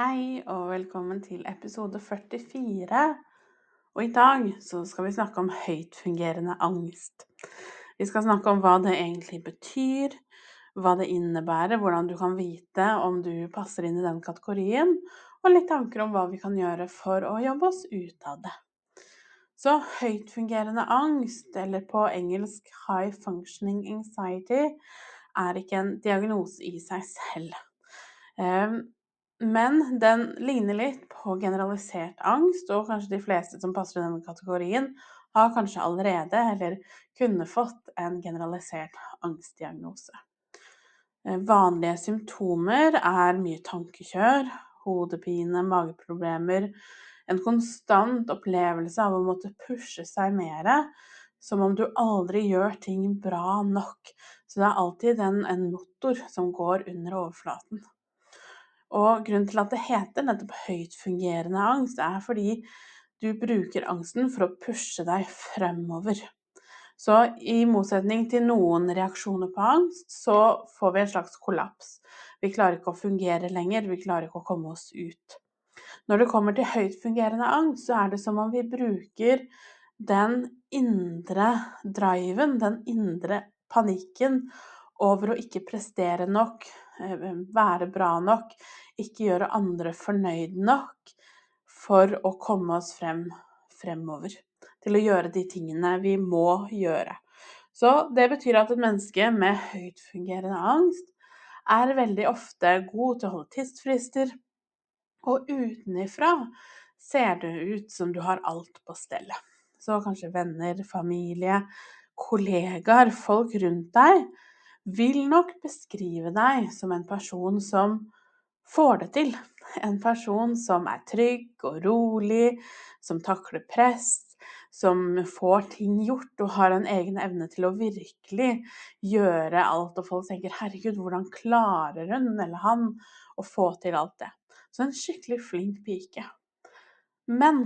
Hei og velkommen til episode 44. Og i dag så skal vi snakke om høytfungerende angst. Vi skal snakke om hva det egentlig betyr, hva det innebærer, hvordan du kan vite om du passer inn i den kategorien, og litt tanker om hva vi kan gjøre for å jobbe oss ut av det. Så høytfungerende angst, eller på engelsk high functioning anxiety, er ikke en diagnose i seg selv. Ehm, men den ligner litt på generalisert angst, og kanskje de fleste som passer i denne kategorien, har kanskje allerede eller kunne fått en generalisert angstdiagnose. Eh, vanlige symptomer er mye tankekjør, hodepine, mageproblemer, en konstant opplevelse av å måtte pushe seg mer, som om du aldri gjør ting bra nok. Så det er alltid en, en motor som går under overflaten. Og grunnen til at det heter nettopp høytfungerende angst, er fordi du bruker angsten for å pushe deg fremover. Så i motsetning til noen reaksjoner på angst, så får vi en slags kollaps. Vi klarer ikke å fungere lenger, vi klarer ikke å komme oss ut. Når det kommer til høytfungerende angst, så er det som om vi bruker den indre driven, den indre panikken over å ikke prestere nok, være bra nok, ikke gjøre andre fornøyd nok for å komme oss frem fremover. Til å gjøre de tingene vi må gjøre. Så det betyr at et menneske med høytfungerende angst er veldig ofte god til å holde tidsfrister, og utenifra ser det ut som du har alt på stell. Så kanskje venner, familie, kollegaer, folk rundt deg vil nok beskrive deg som en person som får det til. En person som er trygg og rolig, som takler press, som får ting gjort og har en egen evne til å virkelig gjøre alt. Og folk tenker 'herregud, hvordan klarer hun eller han å få til alt det?' Så en skikkelig flink pike. Men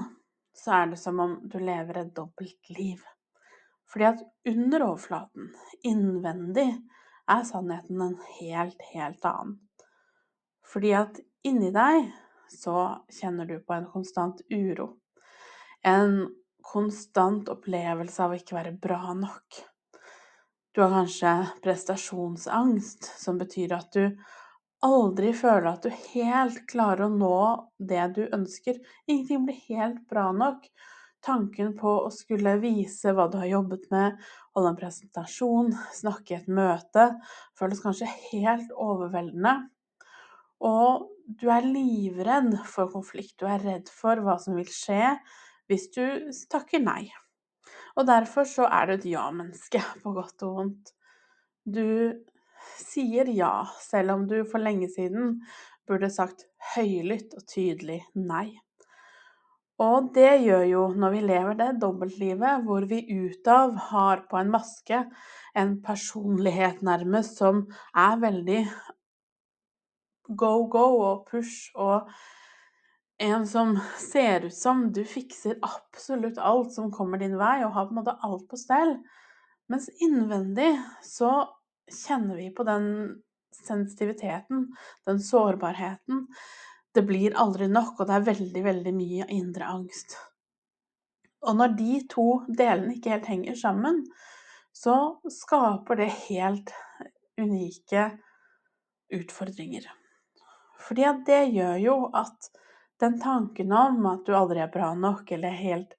så er det som om du lever et dobbelt liv. Fordi at under overflaten, innvendig, er sannheten en helt, helt annen. Fordi at inni deg så kjenner du på en konstant uro. En konstant opplevelse av å ikke være bra nok. Du har kanskje prestasjonsangst, som betyr at du aldri føler at du helt klarer å nå det du ønsker. Ingenting blir helt bra nok. Tanken på å skulle vise hva du har jobbet med, holde en presentasjon, snakke i et møte, føles kanskje helt overveldende. Og du er livredd for konflikt. Du er redd for hva som vil skje hvis du takker nei. Og derfor så er du et ja-menneske, på godt og vondt. Du sier ja, selv om du for lenge siden burde sagt høylytt og tydelig nei. Og det gjør jo når vi lever det dobbeltlivet hvor vi utad har på en maske en personlighet nærmest som er veldig go, go og push og en som ser ut som du fikser absolutt alt som kommer din vei, og har på en måte alt på stell. Mens innvendig så kjenner vi på den sensitiviteten, den sårbarheten. Det blir aldri nok, og det er veldig, veldig mye indre angst. Og når de to delene ikke helt henger sammen, så skaper det helt unike utfordringer. Fordi at det gjør jo at den tanken om at du aldri er bra nok eller helt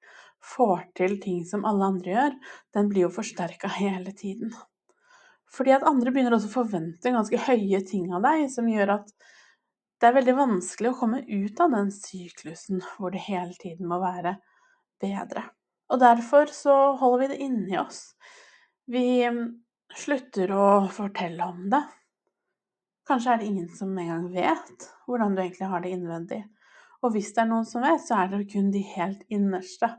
får til ting som alle andre gjør, den blir jo forsterka hele tiden. Fordi at andre begynner også å forvente ganske høye ting av deg, som gjør at det er veldig vanskelig å komme ut av den syklusen hvor det hele tiden må være bedre. Og derfor så holder vi det inni oss. Vi slutter å fortelle om det. Kanskje er det ingen som engang vet hvordan du egentlig har det innvendig. Og hvis det er noen som vet, så er det kun de helt innerste.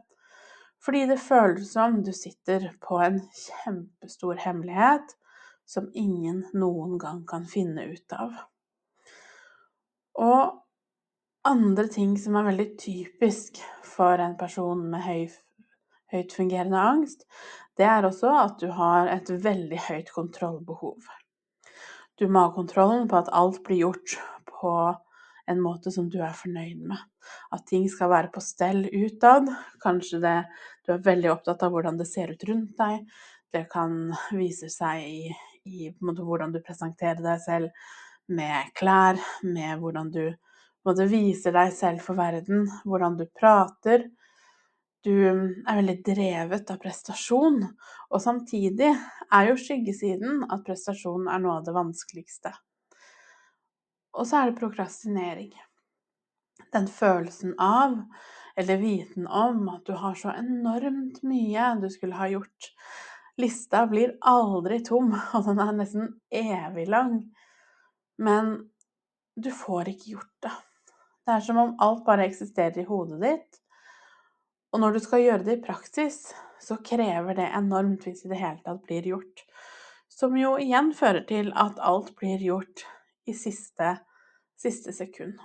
Fordi det føles som du sitter på en kjempestor hemmelighet som ingen noen gang kan finne ut av. Og andre ting som er veldig typisk for en person med høy, høyt fungerende angst, det er også at du har et veldig høyt kontrollbehov. Du må ha kontrollen på at alt blir gjort på en måte som du er fornøyd med. At ting skal være på stell utad. Kanskje det, du er veldig opptatt av hvordan det ser ut rundt deg. Det kan vise seg i, i hvordan du presenterer deg selv med klær, med hvordan du både viser deg selv for verden, hvordan du prater. Du er veldig drevet av prestasjon, og samtidig er jo skyggesiden at prestasjon er noe av det vanskeligste. Og så er det prokrastinering. Den følelsen av, eller viten om, at du har så enormt mye du skulle ha gjort. Lista blir aldri tom, og den er nesten evig lang. Men du får ikke gjort det. Det er som om alt bare eksisterer i hodet ditt. Og når du skal gjøre det i praksis, så krever det enormt hvis i det hele tatt blir gjort. Som jo igjen fører til at alt blir gjort i siste, siste sekund.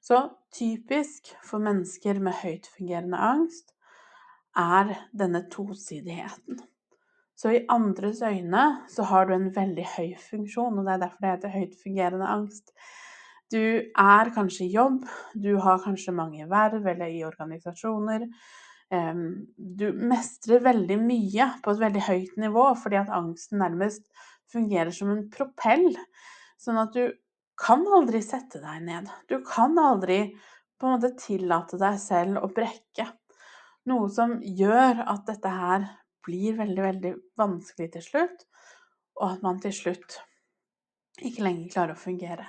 Så typisk for mennesker med høytfungerende angst er denne tosidigheten. Så i andres øyne så har du en veldig høy funksjon, og det er derfor det heter høytfungerende angst. Du er kanskje i jobb, du har kanskje mange verv eller i organisasjoner. Du mestrer veldig mye på et veldig høyt nivå fordi at angsten nærmest fungerer som en propell. Sånn at du kan aldri sette deg ned. Du kan aldri på en måte tillate deg selv å brekke. Noe som gjør at dette her blir veldig, veldig vanskelig til slutt, og at man til slutt ikke lenger klarer å fungere.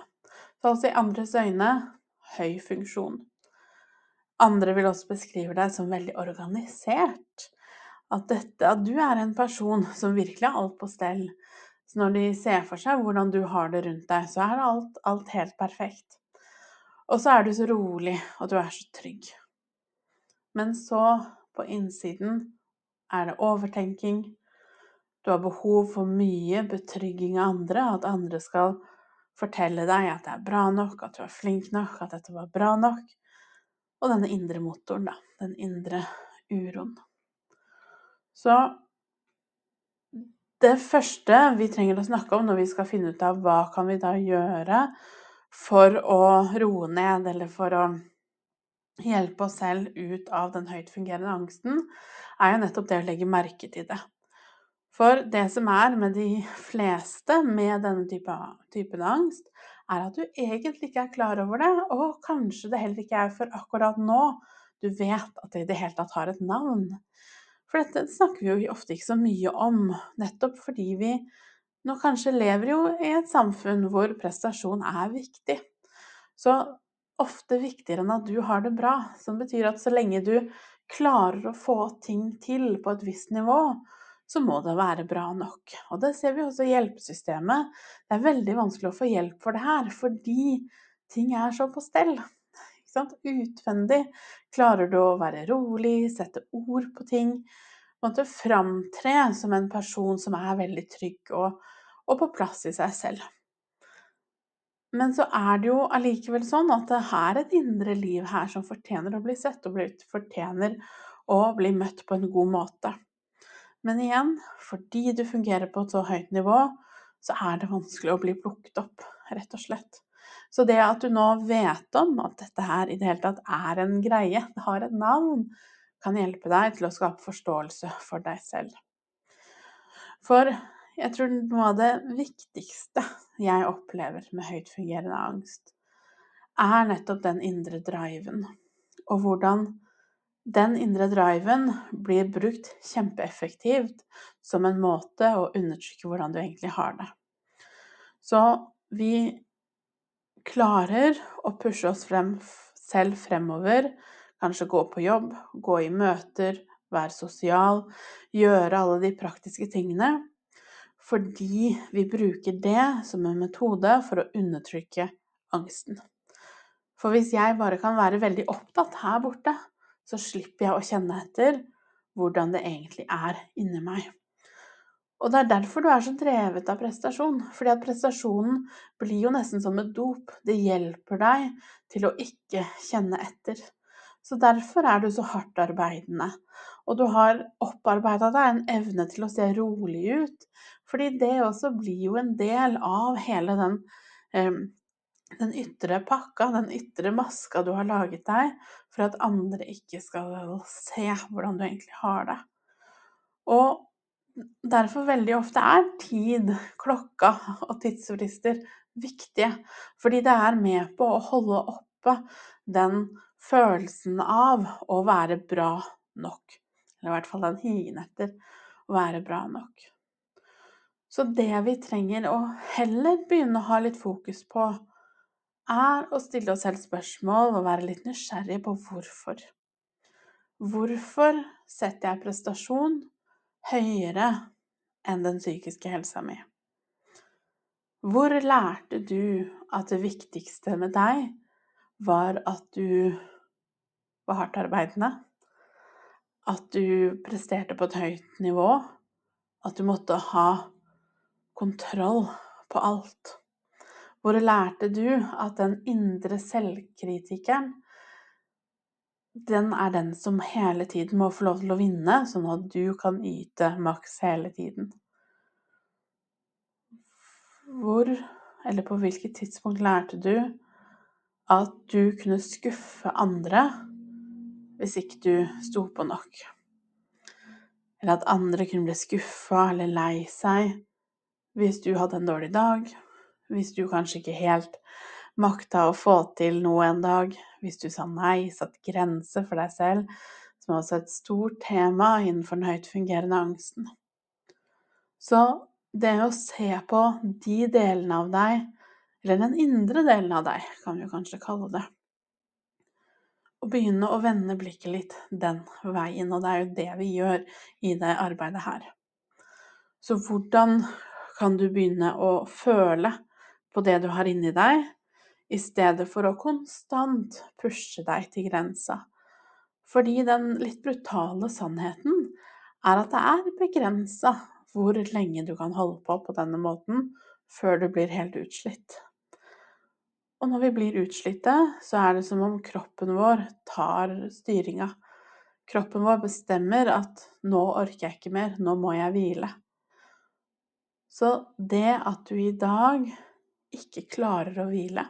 Så altså i andres øyne høy funksjon. Andre vil også beskrive deg som veldig organisert. At, dette, at du er en person som virkelig har alt på stell. Så når de ser for seg hvordan du har det rundt deg, så er alt, alt helt perfekt. Og så er du så rolig, og du er så trygg. Men så, på innsiden, er det overtenking? Du har behov for mye betrygging av andre, at andre skal fortelle deg at det er bra nok, at du er flink nok, at dette var bra nok. Og denne indre motoren, da. Den indre uroen. Så det første vi trenger å snakke om når vi skal finne ut av hva kan vi da gjøre for å roe ned, eller for å hjelpe oss selv ut av den høytfungerende angsten, er jo nettopp det å legge merke til det. For det som er med de fleste med denne type, typen angst, er at du egentlig ikke er klar over det, og kanskje det heller ikke er for akkurat nå du vet at det i det hele tatt har et navn. For dette snakker vi jo ofte ikke så mye om, nettopp fordi vi nå kanskje lever jo i et samfunn hvor prestasjon er viktig. Så ofte viktigere enn at du har det bra, som betyr at så lenge du klarer å få ting til på et visst nivå, så må det være bra nok. Og det ser vi også i hjelpesystemet. Det er veldig vanskelig å få hjelp for det her, fordi ting er så på stell. Utvendig klarer du å være rolig, sette ord på ting. Måtte framtre som en person som er veldig trygg og, og på plass i seg selv. Men så er det jo allikevel sånn at det er et indre liv her som fortjener å bli sett, og fortjener å bli møtt på en god måte. Men igjen, fordi du fungerer på et så høyt nivå, så er det vanskelig å bli plukket opp, rett og slett. Så det at du nå vet om at dette her i det hele tatt er en greie, det har et navn, kan hjelpe deg til å skape forståelse for deg selv. For jeg tror noe av det viktigste jeg opplever med høytfungerende angst, er nettopp den indre driven, og hvordan den indre driven blir brukt kjempeeffektivt som en måte å undertrykke hvordan du egentlig har det. Så vi klarer å pushe oss frem selv fremover, kanskje gå på jobb, gå i møter, være sosial, gjøre alle de praktiske tingene fordi vi bruker det som en metode for å undertrykke angsten. For hvis jeg bare kan være veldig opptatt her borte, så slipper jeg å kjenne etter hvordan det egentlig er inni meg. Og det er derfor du er så drevet av prestasjon. Fordi at prestasjonen blir jo nesten som et dop. Det hjelper deg til å ikke kjenne etter. Så derfor er du så hardt arbeidende. Og du har opparbeida deg en evne til å se rolig ut. Fordi det også blir jo en del av hele den, den ytre pakka, den ytre maska du har laget deg, for at andre ikke skal se hvordan du egentlig har det. Og derfor veldig ofte er tid, klokka og tidsfrister viktige. Fordi det er med på å holde oppe den følelsen av å være bra nok. Eller i hvert fall den higen etter å være bra nok. Så det vi trenger å heller begynne å ha litt fokus på, er å stille oss selv spørsmål og være litt nysgjerrig på hvorfor. Hvorfor setter jeg prestasjon høyere enn den psykiske helsa mi? Hvor lærte du at det viktigste med deg var at du var hardt arbeidende? At du presterte på et høyt nivå? At du måtte ha kontroll på alt? Hvor lærte du at den indre selvkritikeren den er den som hele tiden må få lov til å vinne, sånn at du kan yte maks hele tiden. Hvor, eller på hvilket tidspunkt lærte du at du kunne skuffe andre hvis ikke du sto på nok? Eller at andre kunne bli skuffa eller lei seg hvis du hadde en dårlig dag, hvis du kanskje ikke helt makta å få til noe en dag, hvis du sa nei, satt grenser for deg selv, som er også et stort tema innenfor den høyt fungerende angsten. Så det å se på de delene av deg, eller den indre delen av deg, kan vi kanskje kalle det, og begynne å vende blikket litt den veien, og det er jo det vi gjør i det arbeidet her. Så hvordan kan du begynne å føle på det du har inni deg, i stedet for å konstant pushe deg til grensa. Fordi den litt brutale sannheten er at det er begrensa hvor lenge du kan holde på på denne måten før du blir helt utslitt. Og når vi blir utslitte, så er det som om kroppen vår tar styringa. Kroppen vår bestemmer at 'nå orker jeg ikke mer, nå må jeg hvile'. Så det at du i dag ikke klarer å hvile,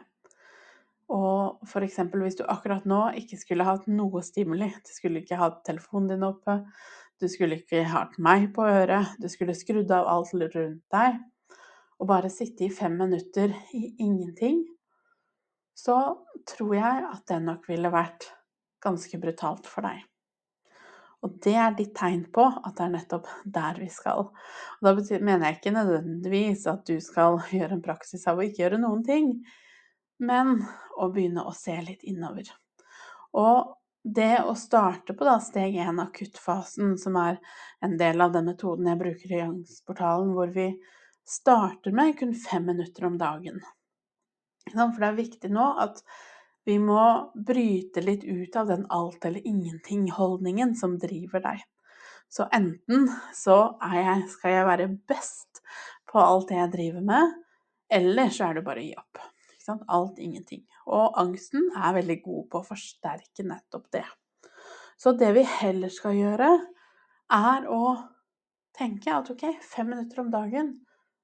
og f.eks. hvis du akkurat nå ikke skulle hatt noe stimuli, du skulle ikke hatt telefonen din oppe, du skulle ikke hatt meg på øret, du skulle skrudd av alt rundt deg, og bare sitte i fem minutter i ingenting, så tror jeg at det nok ville vært ganske brutalt for deg. Og det er ditt tegn på at det er nettopp der vi skal. Og da mener jeg ikke nødvendigvis at du skal gjøre en praksis av å ikke gjøre noen ting, men å begynne å se litt innover. Og det å starte på da, steg én, akuttfasen, som er en del av den metoden jeg bruker i Youngsportalen, hvor vi starter med kun fem minutter om dagen. For det er viktig nå at vi må bryte litt ut av den alt eller ingenting-holdningen som driver deg. Så enten så jeg, skal jeg være best på alt det jeg driver med, eller så er det bare å gi opp. Alt, ingenting. Og angsten er veldig god på å forsterke nettopp det. Så det vi heller skal gjøre, er å tenke at ok, fem minutter om dagen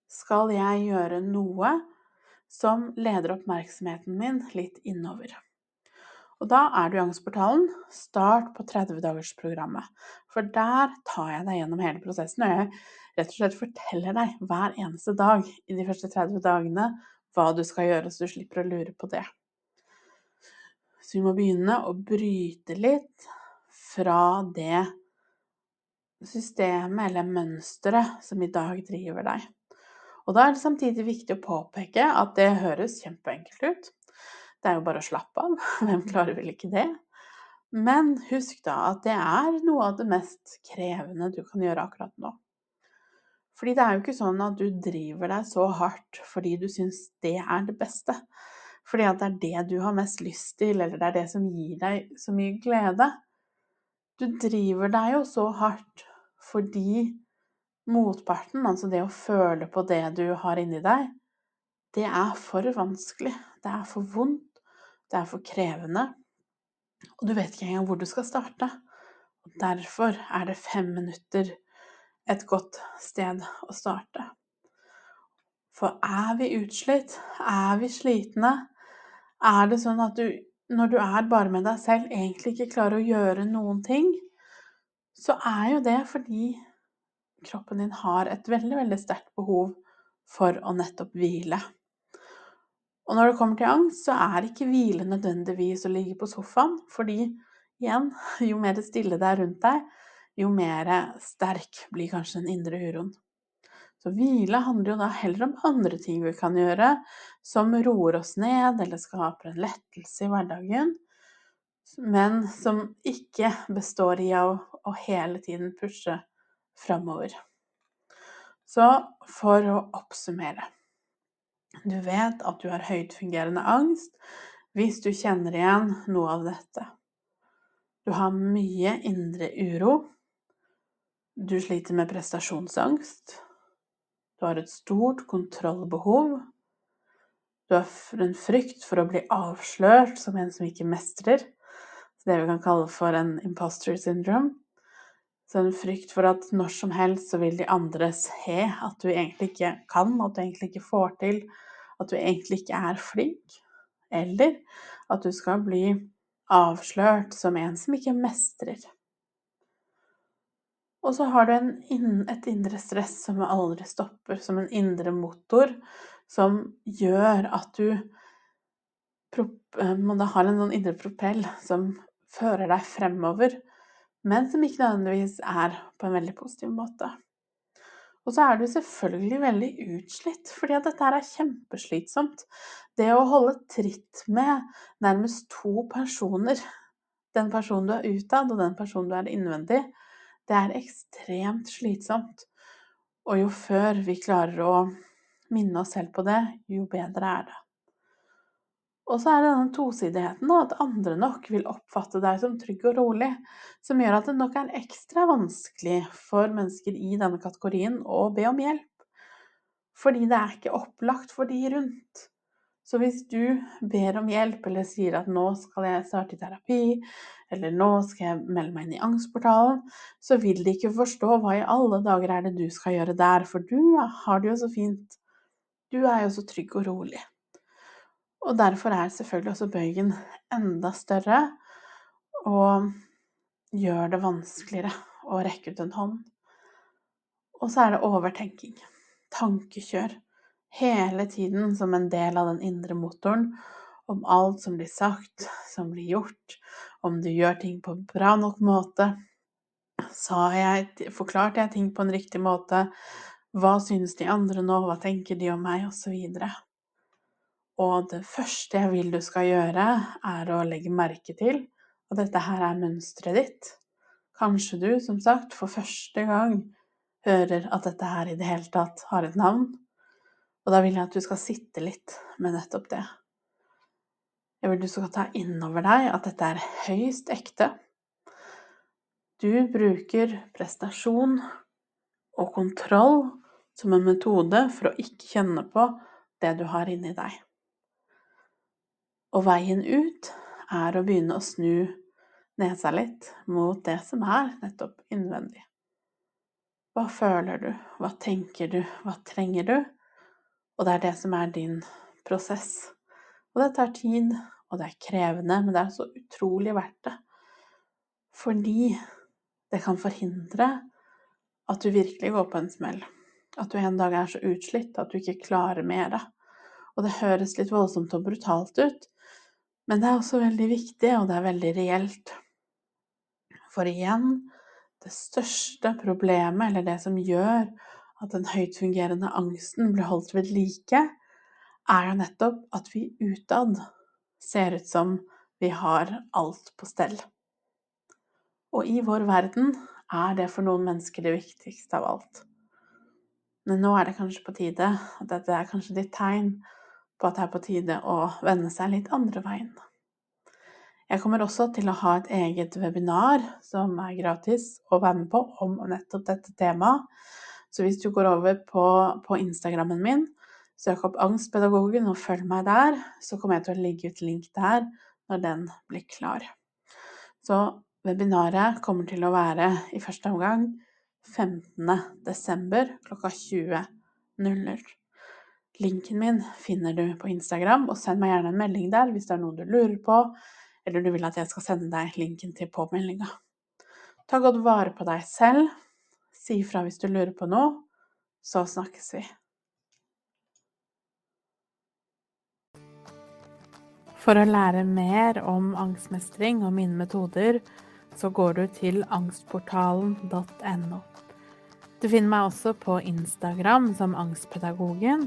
skal jeg gjøre noe som leder oppmerksomheten min litt innover. Og da er du i Angstportalen. Start på 30-dagersprogrammet. For der tar jeg deg gjennom hele prosessen, og jeg rett og slett forteller deg hver eneste dag i de første 30 dagene hva du skal gjøre, så du slipper å lure på det. Så vi må begynne å bryte litt fra det systemet eller mønsteret som i dag driver deg. Og da er det samtidig viktig å påpeke at det høres kjempeenkelt ut. Det er jo bare å slappe av. Hvem klarer vel ikke det? Men husk da at det er noe av det mest krevende du kan gjøre akkurat nå. Fordi det er jo ikke sånn at du driver deg så hardt fordi du syns det er det beste. fordi at det er det du har mest lyst til, eller det er det som gir deg så mye glede. Du driver deg jo så hardt fordi motparten, altså det å føle på det du har inni deg, det er for vanskelig. Det er for vondt. Det er for krevende. Og du vet ikke engang hvor du skal starte. Og derfor er det fem minutter et godt sted å starte. For er vi utslitt, er vi slitne, er det sånn at du når du er bare med deg selv, egentlig ikke klarer å gjøre noen ting, så er jo det fordi kroppen din har et veldig, veldig sterkt behov for å nettopp hvile. Og når det kommer til angst, så er ikke hvile nødvendigvis å ligge på sofaen, fordi igjen, jo mer stille det er rundt deg, jo mer sterk blir kanskje den indre uroen. Så hvile handler jo da heller om andre ting vi kan gjøre, som roer oss ned eller skaper en lettelse i hverdagen, men som ikke består i å, å hele tiden pushe framover. Så for å oppsummere Du vet at du har høytfungerende angst hvis du kjenner igjen noe av dette. Du har mye indre uro. Du sliter med prestasjonsangst. Du har et stort kontrollbehov. Du har en frykt for å bli avslørt som en som ikke mestrer. Det vi kan kalle for en imposter syndrome. Så en frykt for at når som helst så vil de andre se at du egentlig ikke kan, at du egentlig ikke får til, at du egentlig ikke er flink. Eller at du skal bli avslørt som en som ikke mestrer. Og så har du et indre stress som aldri stopper, som en indre motor som gjør at du eh, har en sånn indre propell som fører deg fremover, men som ikke nødvendigvis er på en veldig positiv måte. Og så er du selvfølgelig veldig utslitt, fordi at dette er kjempeslitsomt. Det å holde tritt med nærmest to personer, den personen du er utad og den personen du er innvendig, det er ekstremt slitsomt. Og jo før vi klarer å minne oss selv på det, jo bedre er det. Og så er det denne tosidigheten, at andre nok vil oppfatte deg som trygg og rolig, som gjør at det nok er ekstra vanskelig for mennesker i denne kategorien å be om hjelp. Fordi det er ikke opplagt for de rundt. Så hvis du ber om hjelp eller sier at nå skal jeg starte i terapi, eller nå skal jeg melde meg inn i angstportalen, så vil de ikke forstå hva i alle dager er det du skal gjøre der, for du har det jo så fint. Du er jo så trygg og rolig. Og derfor er selvfølgelig også bøygen enda større og gjør det vanskeligere å rekke ut en hånd. Og så er det overtenking. Tankekjør hele tiden som en del av den indre motoren om alt som blir sagt, som blir gjort, om du gjør ting på en bra nok måte. Sa jeg, forklarte jeg ting på en riktig måte? Hva synes de andre nå? Hva tenker de om meg? Og så videre. Og det første jeg vil du skal gjøre, er å legge merke til at dette her er mønsteret ditt. Kanskje du, som sagt, for første gang hører at dette her i det hele tatt har et navn, og da vil jeg at du skal sitte litt med nettopp det. Jeg vil du skal ta inn over deg at dette er høyst ekte. Du bruker prestasjon og kontroll som en metode for å ikke kjenne på det du har inni deg. Og veien ut er å begynne å snu nesa litt mot det som er nettopp innvendig. Hva føler du? Hva tenker du? Hva trenger du? Og det er det som er din prosess. Og det tar tid, og det er krevende, men det er så utrolig verdt det. Fordi det kan forhindre at du virkelig går på en smell. At du en dag er så utslitt at du ikke klarer mer. Og det høres litt voldsomt og brutalt ut, men det er også veldig viktig, og det er veldig reelt. For igjen, det største problemet, eller det som gjør at den høytfungerende angsten blir holdt ved like, er jo nettopp at vi utad ser ut som vi har alt på stell. Og i vår verden er det for noen mennesker det viktigste av alt. Men nå er det kanskje på tide at dette er kanskje ditt tegn på at det er på tide å vende seg litt andre veien. Jeg kommer også til å ha et eget webinar som er gratis å være med på om nettopp dette temaet. Så hvis du går over på, på Instagrammen min, søk opp Angstpedagogen og følg meg der, så kommer jeg til å legge ut link der når den blir klar. Så webinaret kommer til å være i første omgang 15.12. klokka 20.00. Linken min finner du på Instagram, og send meg gjerne en melding der hvis det er noe du lurer på, eller du vil at jeg skal sende deg linken til påmeldinga. Ta godt vare på deg selv. Si ifra hvis du lurer på noe. Så snakkes vi. For å lære mer om angstmestring og mine metoder, så går du til angstportalen.no. Du finner meg også på Instagram som Angstpedagogen,